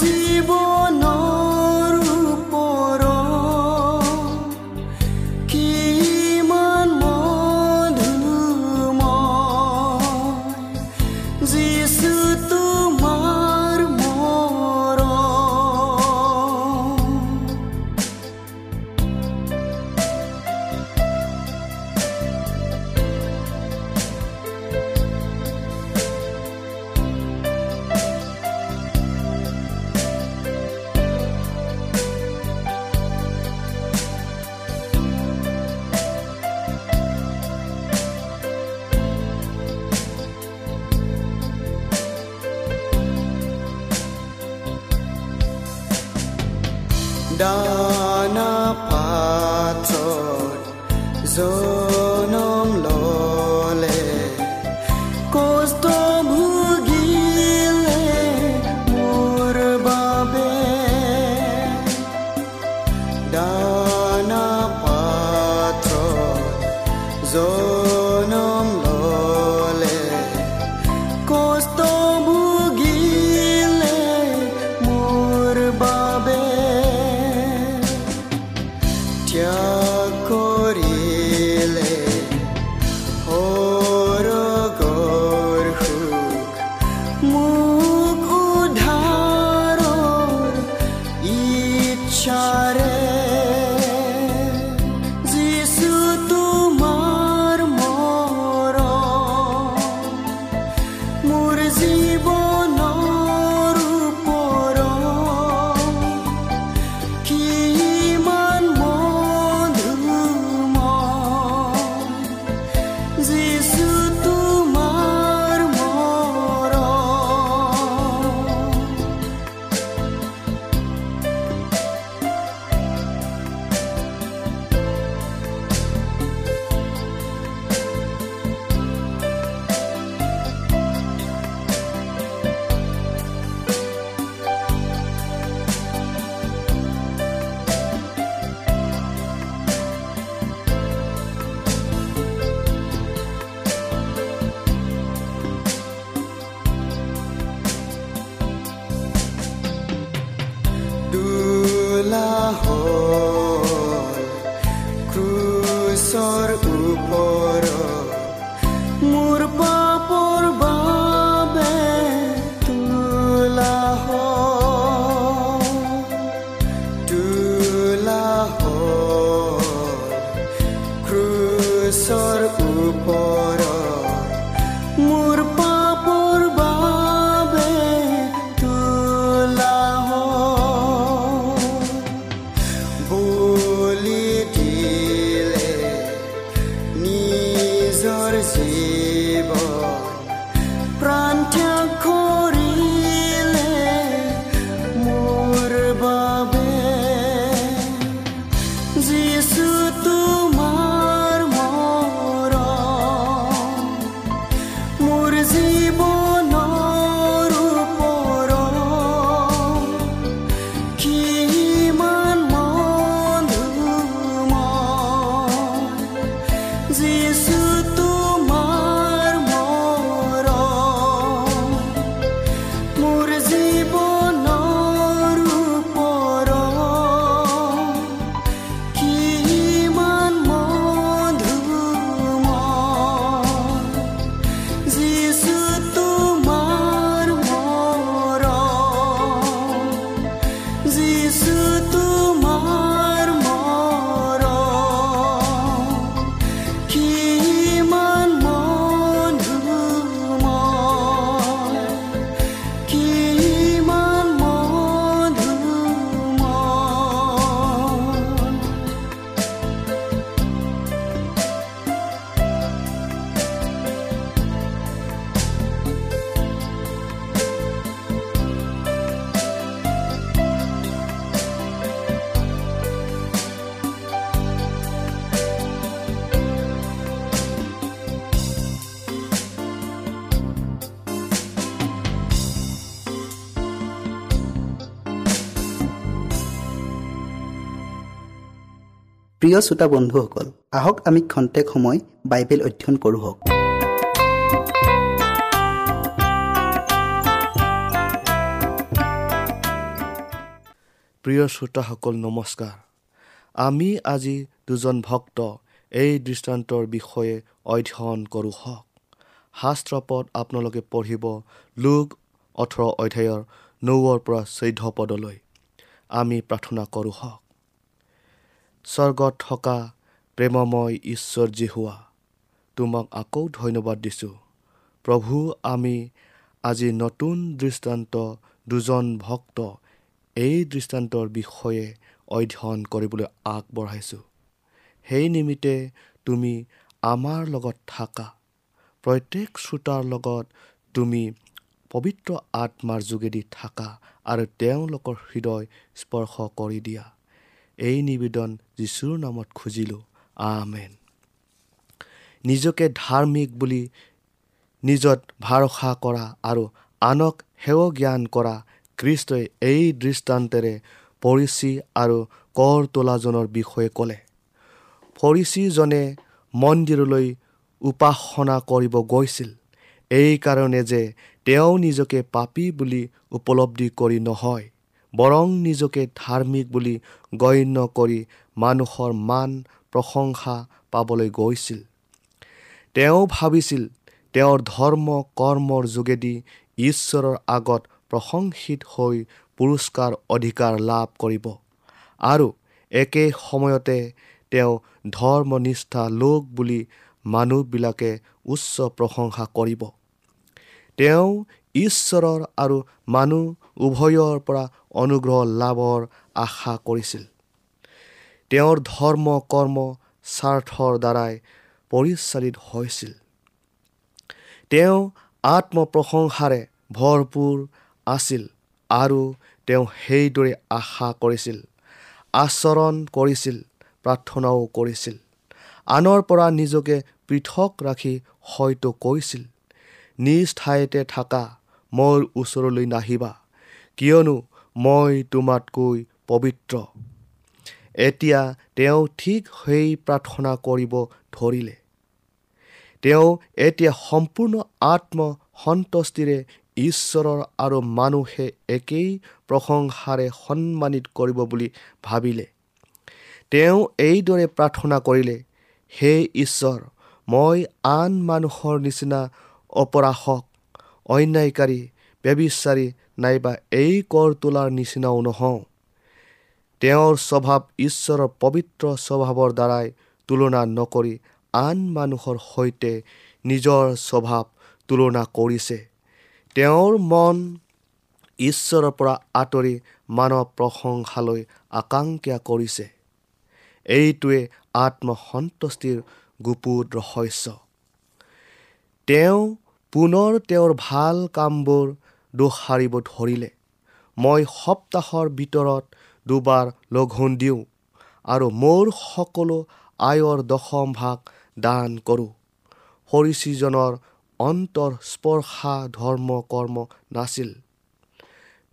মোৰ জীৱনৰ Jesus. প্ৰিয় শ্ৰোতা বন্ধুসকল আহক আমি খন্তেক সময় বাইবেল অধ্যয়ন কৰোঁ হওক। প্ৰিয় শ্ৰোতাসকল নমস্কাৰ। আমি আজি দুজন ভক্ত এই দৃষ্টান্তৰ বিষয়ে অধ্যয়ন কৰোঁ হওক। শাস্ত্ৰপদ আপোনালোকে পঢ়িব লোক ওঠৰ অধ্যায়ৰ নৌৰ পৰা চৈধ্য পদলৈ। আমি প্ৰাৰ্থনা কৰোঁ হওক। স্বৰ্গত থকা প্ৰেমময় ঈশ্বৰ যি হোৱা তোমাক আকৌ ধন্যবাদ দিছোঁ। প্ৰভু আমি আজি নতুন দৃষ্টান্ত দুজন ভক্ত এই দৃষ্টান্তৰ বিষয়ে অধ্যয়ন কৰিবলৈ আগবঢ়াইছোঁ। সেই নিমিত্তে তুমি আমাৰ লগত থাকা। প্ৰত্যেক শ্ৰোতাৰ লগত তুমি পবিত্ৰ আত্মাৰ যোগেদি থাকা আৰু তেওঁলোকৰ হৃদয় স্পৰ্শ কৰি দিয়া। এই নিবেদন যীশুৰ নামত খুজিলোঁ। আমেন। নিজকে ধাৰ্মিক বুলি নিজত ভৰসা কৰা আৰু আনক সেৱ জ্ঞান কৰা খ্ৰীষ্টই এই দৃষ্টান্তেৰে পৰিচি আৰু কৰ তোলাজনৰ বিষয়ে ক'লে। ফৰিচীজনে মন্দিৰলৈ উপাসনা কৰিব গৈছিল এইকাৰণে যে তেওঁ নিজকে পাপী বুলি উপলব্ধি কৰি নহয়। বৰং নিজকে ধাৰ্মিক বুলি গণ্য কৰি মানুহৰ মান প্ৰশংসা পাবলৈ গৈছিল। তেওঁ ভাবিছিল তেওঁৰ ধৰ্ম কৰ্মৰ যোগেদি ঈশ্বৰৰ আগত প্ৰশংসিত হৈ পুৰস্কাৰ অধিকাৰ লাভ কৰিব। আৰু একে সময়তে তেওঁ ধৰ্মনিষ্ঠা লোক বুলি মানুহবিলাকে উচ্চ প্ৰশংসা কৰিব। তেওঁ ঈশ্বৰৰ আৰু মানুহ উভয়ৰ পৰা অনুগ্ৰহ লাভৰ আশা কৰিছিল। তেওঁৰ ধৰ্ম কৰ্ম স্বাৰ্থৰ দ্বাৰাই পৰিচালিত হৈছিল। তেওঁ আত্মপ্ৰশংসাৰে ভৰপূৰ আছিল আৰু তেওঁ সেইদৰে আশা কৰিছিল আচৰণ কৰিছিল প্ৰাৰ্থনাও কৰিছিল। আনৰ পৰা নিজকে পৃথক ৰাখি হয়তো কৈছিল নিজ ঠাইতে থাকা মোৰ ওচৰলৈ নাহিবা কিয়নো মই তোমাতকৈ পবিত্ৰ। এতিয়া তেওঁ ঠিক সেই প্ৰাৰ্থনা কৰিব ধৰিলে। তেওঁ এতিয়া সম্পূৰ্ণ আত্মসন্তুষ্টিৰে ঈশ্বৰৰ আৰু মানুহে একেই প্ৰশংসাৰে সন্মানিত কৰিব বুলি ভাবিলে। তেওঁ এইদৰে প্ৰাৰ্থনা কৰিলে হে ঈশ্বৰ মই আন মানুহৰ নিচিনা অপৰাশক অন্যায়কাৰী ব্যবিচাৰী নাইবা এই কৰ তোলাৰ নিচিনাও নহওঁ। তেওঁৰ স্বভাৱ ঈশ্বৰৰ পবিত্ৰ স্বভাৱৰ দ্বাৰাই তুলনা নকৰি আন মানুহৰ সৈতে নিজৰ স্বভাৱ তুলনা কৰিছে। তেওঁৰ মন ঈশ্বৰৰ পৰা আঁতৰি মানৱ প্ৰশংসালৈ আকাংক্ষা কৰিছে। এইটোৱে আত্মসন্তুষ্টিৰ গুপুত ৰহস্য। তেওঁ পুনৰ তেওঁৰ ভাল কামবোৰ দোষাৰিব ধৰিলে। মই সপ্তাহৰ ভিতৰত দুবাৰ লঘোণ দিওঁ আৰু মোৰ সকলো আয়ৰ দশম ভাগ দান কৰোঁ। সৰিচিজনৰ অন্তৰ স্পৰ্শা ধৰ্ম কৰ্ম নাছিল।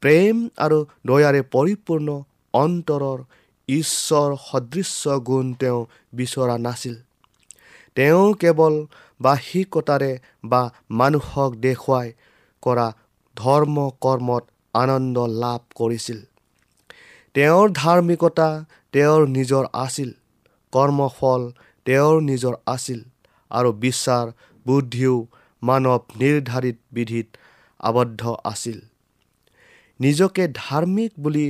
প্ৰেম আৰু দয়াৰে পৰিপূৰ্ণ অন্তৰৰ ঈশ্বৰ সদৃশ্য গুণ তেওঁ বিচৰা নাছিল। তেওঁ কেৱল বাহিকতাৰে বা মানুহক দেখুৱাই কৰা ধৰ্ম কৰ্মত আনন্দ লাভ কৰিছিল। তেওঁৰ ধাৰ্মিকতা তেওঁৰ নিজৰ আছিল। কৰ্মফল তেওঁৰ নিজৰ আছিল আৰু বিশ্বাস বুদ্ধিও মানৱ নিৰ্ধাৰিত বিধিত আবদ্ধ আছিল। নিজকে ধাৰ্মিক বুলি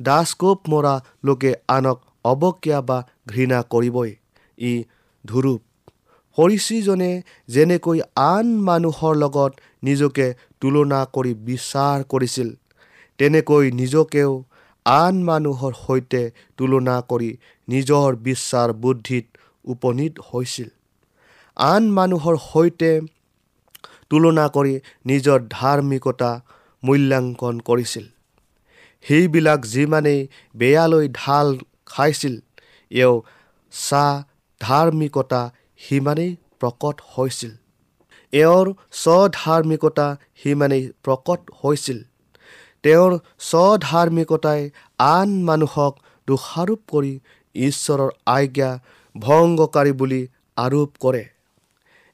দাসকোপ মৰা লোকে আনক অৱজ্ঞা বা ঘৃণা কৰিবই। ই ধুৰূপ। সৰিচিজনে যেনেকৈ আন মানুহৰ লগত নিজকে তুলনা কৰি বিচাৰ কৰিছিল। তেনেকৈ নিজকেও আন মানুহৰ সৈতে তুলনা কৰি নিজৰ বিশ্বাস বুদ্ধিত উপনীত হৈছিল। আন মানুহৰ সৈতে তুলনা কৰি নিজৰ ধাৰ্মিকতা মূল্যাংকন কৰিছিল। সেইবিলাক যিমানেই বেয়ালৈ ঢাল খাইছিল এওঁ চাহ ধাৰ্মিকতা সিমানেই প্ৰকট হৈছিল। এওঁৰ স্বধাৰ্মিকতা সিমানেই প্ৰকট হৈছিল। তেওঁৰ স্বধাৰ্মিকতাই আন মানুহক দোষাৰোপ কৰি ঈশ্বৰৰ আজ্ঞা ভংগকাৰী বুলি আৰোপ কৰে।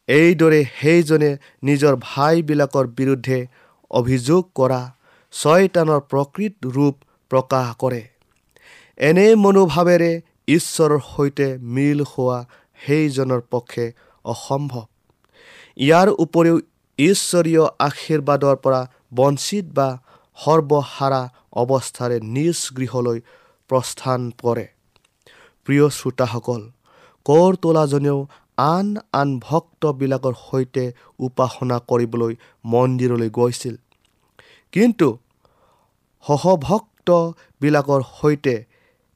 এইদৰে সেইজনে নিজৰ ভাইবিলাকৰ বিৰুদ্ধে অভিযোগ কৰা ছয়তানৰ প্ৰকৃত ৰূপ প্ৰকাশ কৰে। এনে মনোভাৱেৰে ঈশ্বৰৰ সৈতে মিল হোৱা সেইজনৰ পক্ষে অসম্ভৱ। ইয়াৰ উপৰিও ঈশ্বৰীয় আশীৰ্বাদৰ পৰা বঞ্চিত বা সৰ্বহাৰা অৱস্থাৰে নিজ গৃহলৈ প্ৰস্থান কৰে। প্ৰিয় শ্ৰোতাসকল কৰ তোলাজনেও আন আন ভক্তবিলাকৰ সৈতে উপাসনা কৰিবলৈ মন্দিৰলৈ গৈছিল। কিন্তু সহভক্তবিলাকৰ সৈতে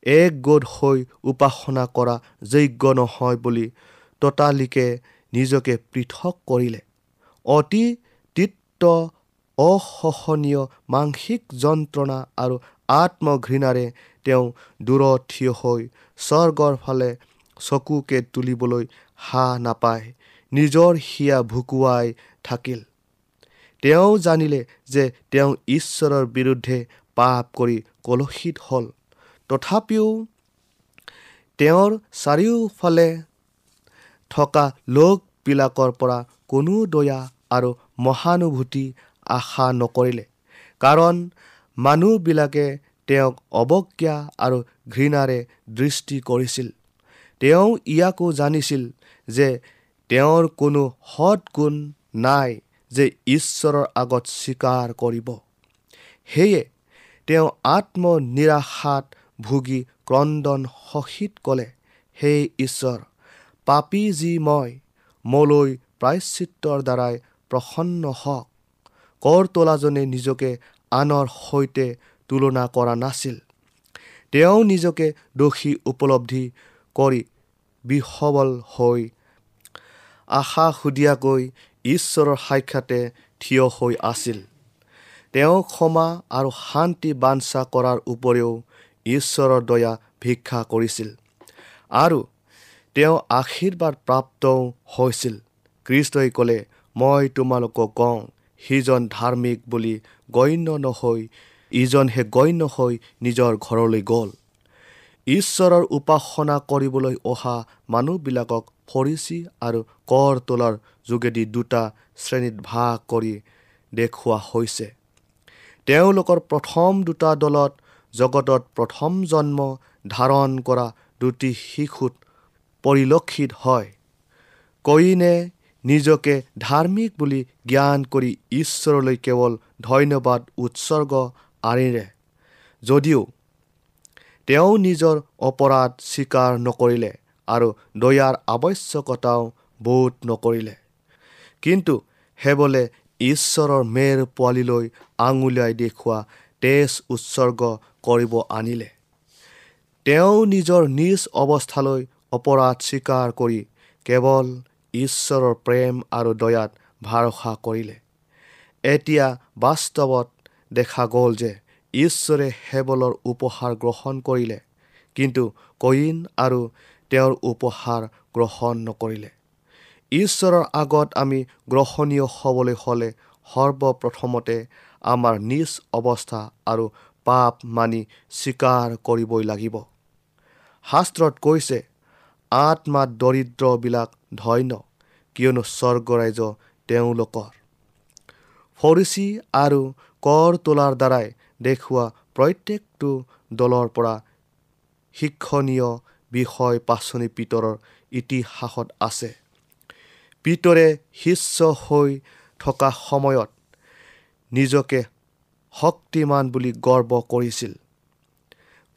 একগোট হৈ উপাসনা কৰা যোগ্য নহয় বুলি ততালিকে নিজকে পৃথক কৰিলে। অতি তিক্ত অসহনীয় মানসিক যন্ত্ৰণা আৰু আত্মঘৃণাৰে তেওঁ দূৰত থিয় হৈ স্বৰ্গৰ ফালে চকুকে তুলিবলৈ হা নাপায় নিজৰ হিয়া ভুকুৱাই থাকিল। তেওঁ জানিলে যে তেওঁ ঈশ্বৰৰ বিৰুদ্ধে পাপ কৰি কলসিত হ'ল। তথাপিও তেওঁৰ চাৰিওফালে থকা লোকবিলাকৰ পৰা কোনো দয়া আৰু মহানুভূতি আশা নকৰিলে। কাৰণ মানুহবিলাকে তেওঁক অৱজ্ঞা আৰু ঘৃণাৰে দৃষ্টি কৰিছিল। তেওঁ ইয়াকো জানিছিল যে তেওঁৰ কোনো সৎগুণ নাই যে ঈশ্বৰৰ আগত স্বীকাৰ কৰিব। সেয়ে তেওঁ আত্মনিৰাশাত ভুগি ক্ৰদন সহিত ক'লে হে ঈশ্বৰ পাপী যি মই মোলৈ প্ৰায়চিত্ৰৰ দ্বাৰাই প্ৰসন্ন হওক। কৰ তোলাজনে নিজকে আনৰ সৈতে তুলনা কৰা নাছিল। তেওঁ নিজকে দোষী উপলব্ধি কৰি বিসবল হৈ আশা সুধীয়াকৈ ঈশ্বৰৰ সাক্ষাতে থিয় হৈ আছিল। তেওঁ ক্ষমা আৰু শান্তি বাঞ্ছা কৰাৰ উপৰিও ঈশ্বৰৰ দয়া ভিক্ষা কৰিছিল। আৰু তেওঁ আশীৰ্বাদ প্ৰাপ্তও হৈছিল। কৃষ্টই ক'লে মই তোমালোকক কওঁ সিজন ধাৰ্মিক বুলি গণ্য নহৈ ইজনহে গণ্য হৈ নিজৰ ঘৰলৈ গ'ল। ঈশ্বৰৰ উপাসনা কৰিবলৈ অহা মানুহবিলাকক ফৰিচি আৰু কৰ তোলাৰ যোগেদি দুটা শ্ৰেণীত ভাগ কৰি দেখুওৱা হৈছে। তেওঁলোকৰ প্ৰথম দুটা দলত জগতত প্ৰথম জন্ম ধাৰণ কৰা দুটি শিশুত পৰিলক্ষিত হয়। কইনে নিজকে ধাৰ্মিক বুলি জ্ঞান কৰি ঈশ্বৰলৈ কেৱল ধন্যবাদ উৎসৰ্গ আনিলে। যদিও তেওঁ নিজৰ অপৰাধ স্বীকাৰ নকৰিলে আৰু দয়াৰ আৱশ্যকতাও বোধ নকৰিলে। কিন্তু সেবলে ঈশ্বৰৰ মেৰ পোৱালিলৈ আঙুলিয়াই দেখুওৱা তেজ উৎসৰ্গ কৰিব আনিলে। তেওঁ নিজৰ নিজ অৱস্থালৈ অপৰাধ স্বীকাৰ কৰি কেৱল ঈশ্বৰৰ প্ৰেম আৰু দয়াত ভৰসা কৰিলে। এতিয়া বাস্তৱত দেখা গ'ল যে ঈশ্বৰে হেবলৰ উপহাৰ গ্ৰহণ কৰিলে কিন্তু কইন আৰু তেওঁৰ উপহাৰ গ্ৰহণ নকৰিলে। ঈশ্বৰৰ আগত আমি গ্ৰহণীয় হ'বলৈ হ'লে সৰ্বপ্ৰথমতে আমাৰ নিজ অৱস্থা আৰু পাপ মানি স্বীকাৰ কৰিবই লাগিব। শাস্ত্ৰত কৈছে আত্মাত দৰিদ্ৰবিলাক ধন্য কিয়নো স্বৰ্গ ৰাজ্য তেওঁলোকৰ। ফৰিচি আৰু কৰ তোলাৰ দ্বাৰাই দেখুওৱা প্ৰত্যেকটো দলৰ পৰা শিক্ষণীয় বিষয় পাচনি পিতৰৰ ইতিহাসত আছে। পিতৰে শিষ্য হৈ থকা সময়ত নিজকে শক্তিমান বুলি গৰ্ব কৰিছিল।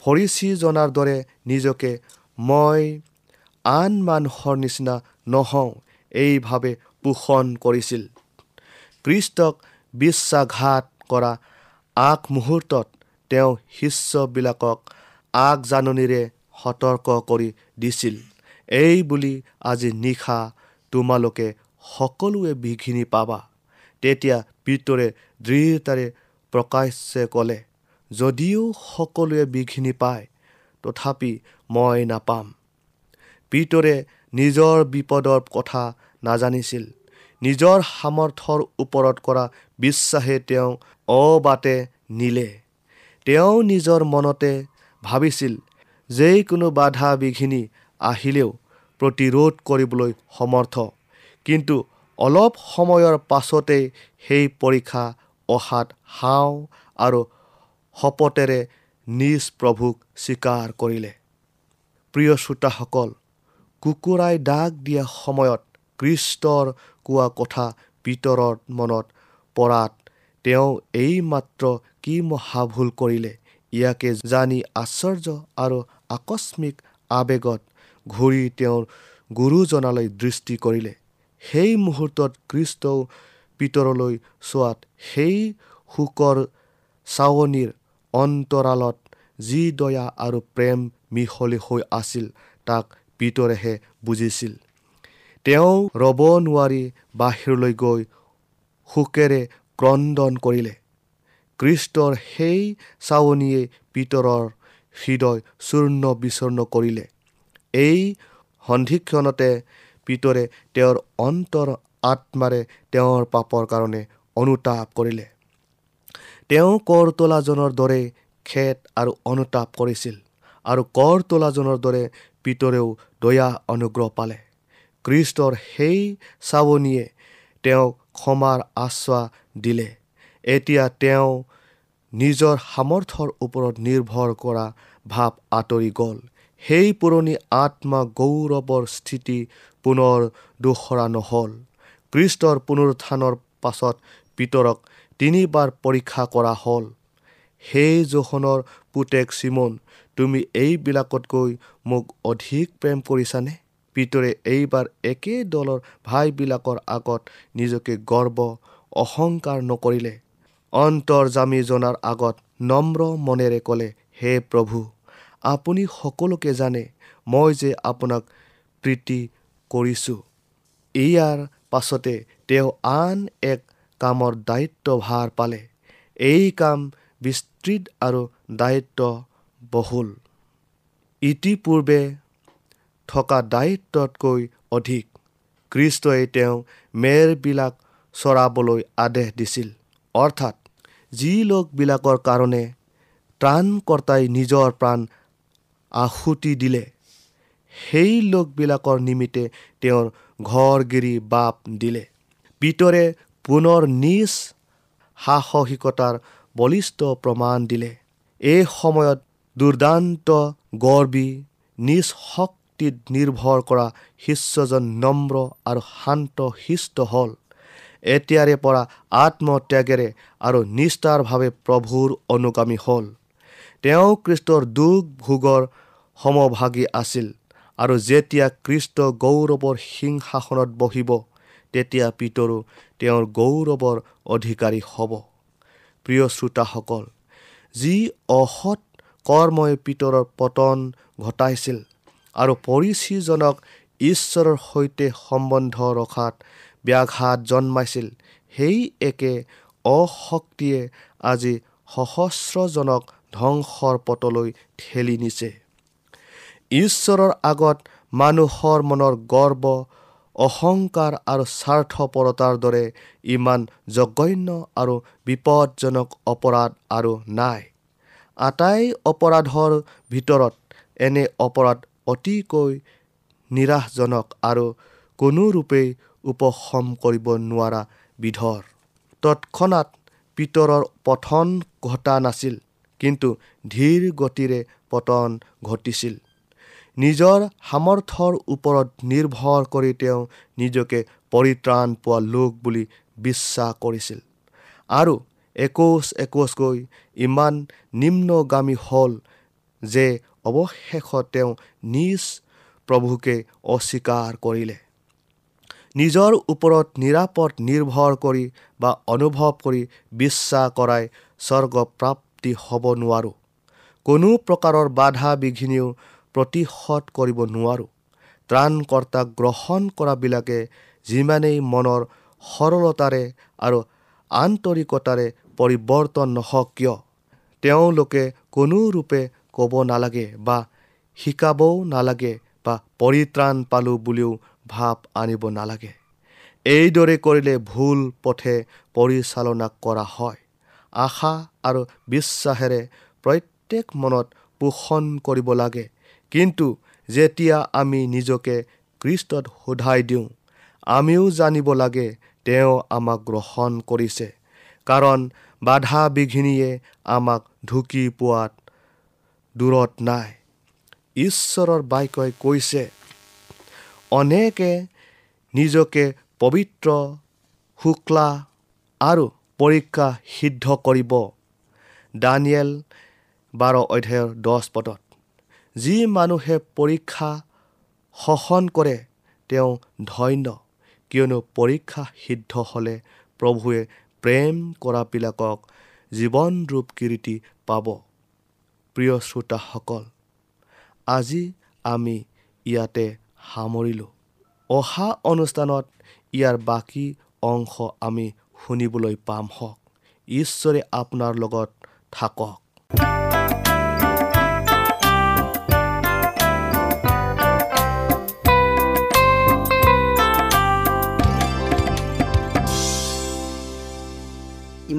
ফৰিচি জনাৰ দৰে নিজকে মই আন মানুহৰ নিচিনা নহওঁ এইভাৱে পোষণ কৰিছিল। কৃষ্টক বিশ্বাসঘাত কৰা আগমুহূৰ্তত তেওঁ শিষ্যবিলাকক আগজাননীৰে সতৰ্ক কৰি দিছিল। এই বুলি আজি নিশা তোমালোকে সকলোৱে বিঘিনি পাবা। তেতিয়া পিতৰে দৃঢ়তাৰে প্ৰকাশ্যে ক'লে যদিও সকলোৱে বিঘিনি পায় তথাপি মই নাপাম। পিতৰে নিজৰ বিপদৰ কথা নাজানিছিল। নিজৰ সামৰ্থৰ ওপৰত কৰা বিশ্বাসে তেওঁ অবাটে নিলে। তেওঁ নিজৰ মনতে ভাবিছিল যিকোনো বাধা বিঘিনি আহিলেও প্ৰতিৰোধ কৰিবলৈ সমৰ্থ। কিন্তু অলপ সময়ৰ পাছতেই সেই পৰীক্ষা অহাত হাও আৰু শপতেৰে নিজ প্ৰভুক স্বীকাৰ কৰিলে। প্ৰিয় শ্ৰোতাসকল কুকুৰাই দাগ দিয়া সময়ত কৃষ্টৰ কোৱা কথা ভিতৰৰ মনত পৰাত তেওঁ এইমাত্ৰ কি মহাভুল কৰিলে ইয়াকে জানি আশ্চৰ্য আৰু আকস্মিক আৱেগত ঘূৰি তেওঁৰ গুৰুজনালৈ দৃষ্টি কৰিলে। সেই মুহূৰ্তত কৃষ্টও পিতৰলৈ চোৱাত সেই শোকৰ চাৱনিৰ অন্তৰালত যি দয়া আৰু প্ৰেম মিহলি হৈ আছিল তাক পিতৰেহে বুজিছিল। তেওঁ ৰ'ব নোৱাৰি বাহিৰলৈ গৈ শোকেৰে ক্ৰদন কৰিলে। কৃষ্টৰ সেই চাৱনিয়ে পিতৰৰ হৃদয় চূৰ্ণ বিচূৰ্ণ কৰিলে। এই সন্ধিক্ষণতে পিতৰে তেওঁৰ অন্তৰ আত্মাৰে তেওঁৰ পাপৰ কাৰণে অনুতাপ কৰিলে। তেওঁ কৰ তোলাজনৰ দৰে খেদ আৰু অনুতাপ কৰিছিল আৰু কৰ তোলাজনৰ দৰে পিতৰেও দয়া অনুগ্ৰহ পালে। কৃষ্টৰ সেই চাৱনীয়ে তেওঁক ক্ষমাৰ আশ্বাস দিলে। এতিয়া তেওঁ নিজৰ সামৰ্থ্যৰ ওপৰত নিৰ্ভৰ কৰা ভাৱ আঁতৰি গ'ল। সেই পুৰণি আত্মা গৌৰৱৰ স্থিতি পুনৰ দোহৰা নহ'ল। কৃষ্টৰ পুনৰুত্থানৰ পাছত পিতৰক তিনিবাৰ পৰীক্ষা কৰা হ'ল। সেই জোখনৰ পুতেক চিমন তুমি এইবিলাকতকৈ মোক অধিক প্ৰেম কৰিছানে? পিতৰে এইবাৰ একে দলৰ ভাইবিলাকৰ আগত নিজকে গৰ্ব অহংকাৰ নকৰিলে। অন্তৰ্জামী জনাৰ আগত নম্ৰ মনেৰে ক'লে হে প্ৰভু আপুনি সকলোকে জানে মই যে আপোনাক প্ৰীতি কৰিছোঁ। ইয়াৰ পাছতে তেওঁ আন এক কামৰ দায়িত্বভাৰ পালে। এই কাম বিস্তৃত আৰু দায়িত্ব বহুল। ইতিপূৰ্বে থকা দায়িত্বতকৈ অধিক কৃষ্টই তেওঁ মেৰবিলাক চৰাবলৈ আদেশ দিছিল। অৰ্থাৎ যি লোকবিলাকৰ কাৰণে ত্ৰাণকৰ্তাই নিজৰ প্ৰাণ আহুতি দিলে সেই লোকবিলাকৰ নিমিত্তে তেওঁৰ ঘৰ গিৰি বাপ দিলে। পিতৰে পুনৰ নিজ সাহসিকতাৰ বলিষ্ঠ প্ৰমাণ দিলে। এই সময়ত দুৰ্দান্ত গৰ্বী নিজ শক্তিত নিৰ্ভৰ কৰা শিষ্যজন নম্ৰ আৰু শান্ত শিষ্ট হ'ল। এতিয়াৰে পৰা আত্মত্যাগেৰে আৰু নিষ্ঠাৰভাৱে প্ৰভুৰ অনুগামী হ'ল। তেওঁ কৃষ্টৰ দুখ ভোগৰ সমভাগী আছিল আৰু যেতিয়া কৃষ্ট গৌৰৱৰ সিংহাসনত বহিব তেতিয়া পিতৰো তেওঁৰ গৌৰৱৰ অধিকাৰী হ'ব। প্ৰিয় শ্ৰোতাসকল যি অসৎ কৰ্মই পিতৰৰ পতন ঘটাইছিল আৰু পৰিচীজনক ঈশ্বৰৰ সৈতে সম্বন্ধ ৰখাত ব্যাঘাত জন্মাইছিল। সেই একে অশক্তিয়ে আজি সহস্ৰজনক ধ্বংসৰ পটলৈ ঠেলি নিছে। ঈশ্বৰৰ আগত মানুহৰ মনৰ গৰ্ব অহংকাৰ আৰু স্বাৰ্থপৰতাৰ দৰে ইমান জঘন্য আৰু বিপদজনক অপৰাধ আৰু নাই। আটাই অপৰাধৰ ভিতৰত এনে অপৰাধ অতিকৈ নিৰাশজনক আৰু কোনোৰূপেই উপশম কৰিব নোৱাৰা বিধৰ। তৎক্ষণাত পিতৰৰ পঠন ঘটা নাছিল কিন্তু ধীৰ গতিৰে পতন ঘটিছিল। নিজৰ সামৰ্থ্যৰ ওপৰত নিৰ্ভৰ কৰি তেওঁ নিজকে পৰিত্ৰাণ পোৱা লোক বুলি বিশ্বাস কৰিছিল। আৰু একোচ একোচকৈ ইমান নিম্নগামী হ'ল যে অৱশেষত তেওঁ নিজ প্ৰভুকে অস্বীকাৰ কৰিলে। নিজৰ ওপৰত নিৰাপদ নিৰ্ভৰ কৰি বা অনুভৱ কৰি বিশ্বাস কৰাই স্বৰ্গপ্ৰাপ্তি হ'ব নোৱাৰোঁ। কোনো প্ৰকাৰৰ বাধা বিঘিনিও প্ৰতিহত কৰিব নোৱাৰোঁ। ত্ৰাণকৰ্তাক গ্ৰহণ কৰাবিলাকে যিমানেই মনৰ সৰলতাৰে আৰু আন্তৰিকতাৰে পৰিৱৰ্তন নহওক কিয়? তেওঁলোকে কোনোৰূপে ক'ব নালাগে বা শিকাবও নালাগে বা পৰিত্ৰাণ পালোঁ বুলিও ভাৱ আনিব নালাগে। এইদৰে কৰিলে ভুল পথে পৰিচালনা কৰা হয়। আশা আৰু বিশ্বাসেৰে প্ৰত্যেক মনত পোষণ কৰিব লাগে। কিন্তু যেতিয়া আমি নিজকে খ্ৰীষ্টত সোধাই দিওঁ আমিও জানিব লাগে তেওঁ আমাক গ্ৰহণ কৰিছে। কাৰণ বাধা বিঘিনিয়ে আমাক ঢুকি পোৱাত দূৰত নাই। ঈশ্বৰৰ বাক্যই কৈছে অনেকে নিজকে পবিত্ৰ শুক্লা আৰু পৰীক্ষা সিদ্ধ কৰিব। দানিয়েল বাৰ অধ্যায়ৰ দহ পদত যি মানুহে পৰীক্ষা সহন কৰে তেওঁ ধন্য কিয়নো পৰীক্ষা সিদ্ধ হ'লে প্ৰভুৱে প্ৰেম কৰাবিলাকক জীৱন ৰূপ কীৰ্তি পাব। প্ৰিয় শ্ৰোতাসকল আজি আমি ইয়াতে সামৰিলোঁ। অহা অনুষ্ঠানত ইয়াৰ বাকী অংশ আমি শুনিবলৈ পাম হওক। ঈশ্বৰে আপোনাৰ লগত থাকক।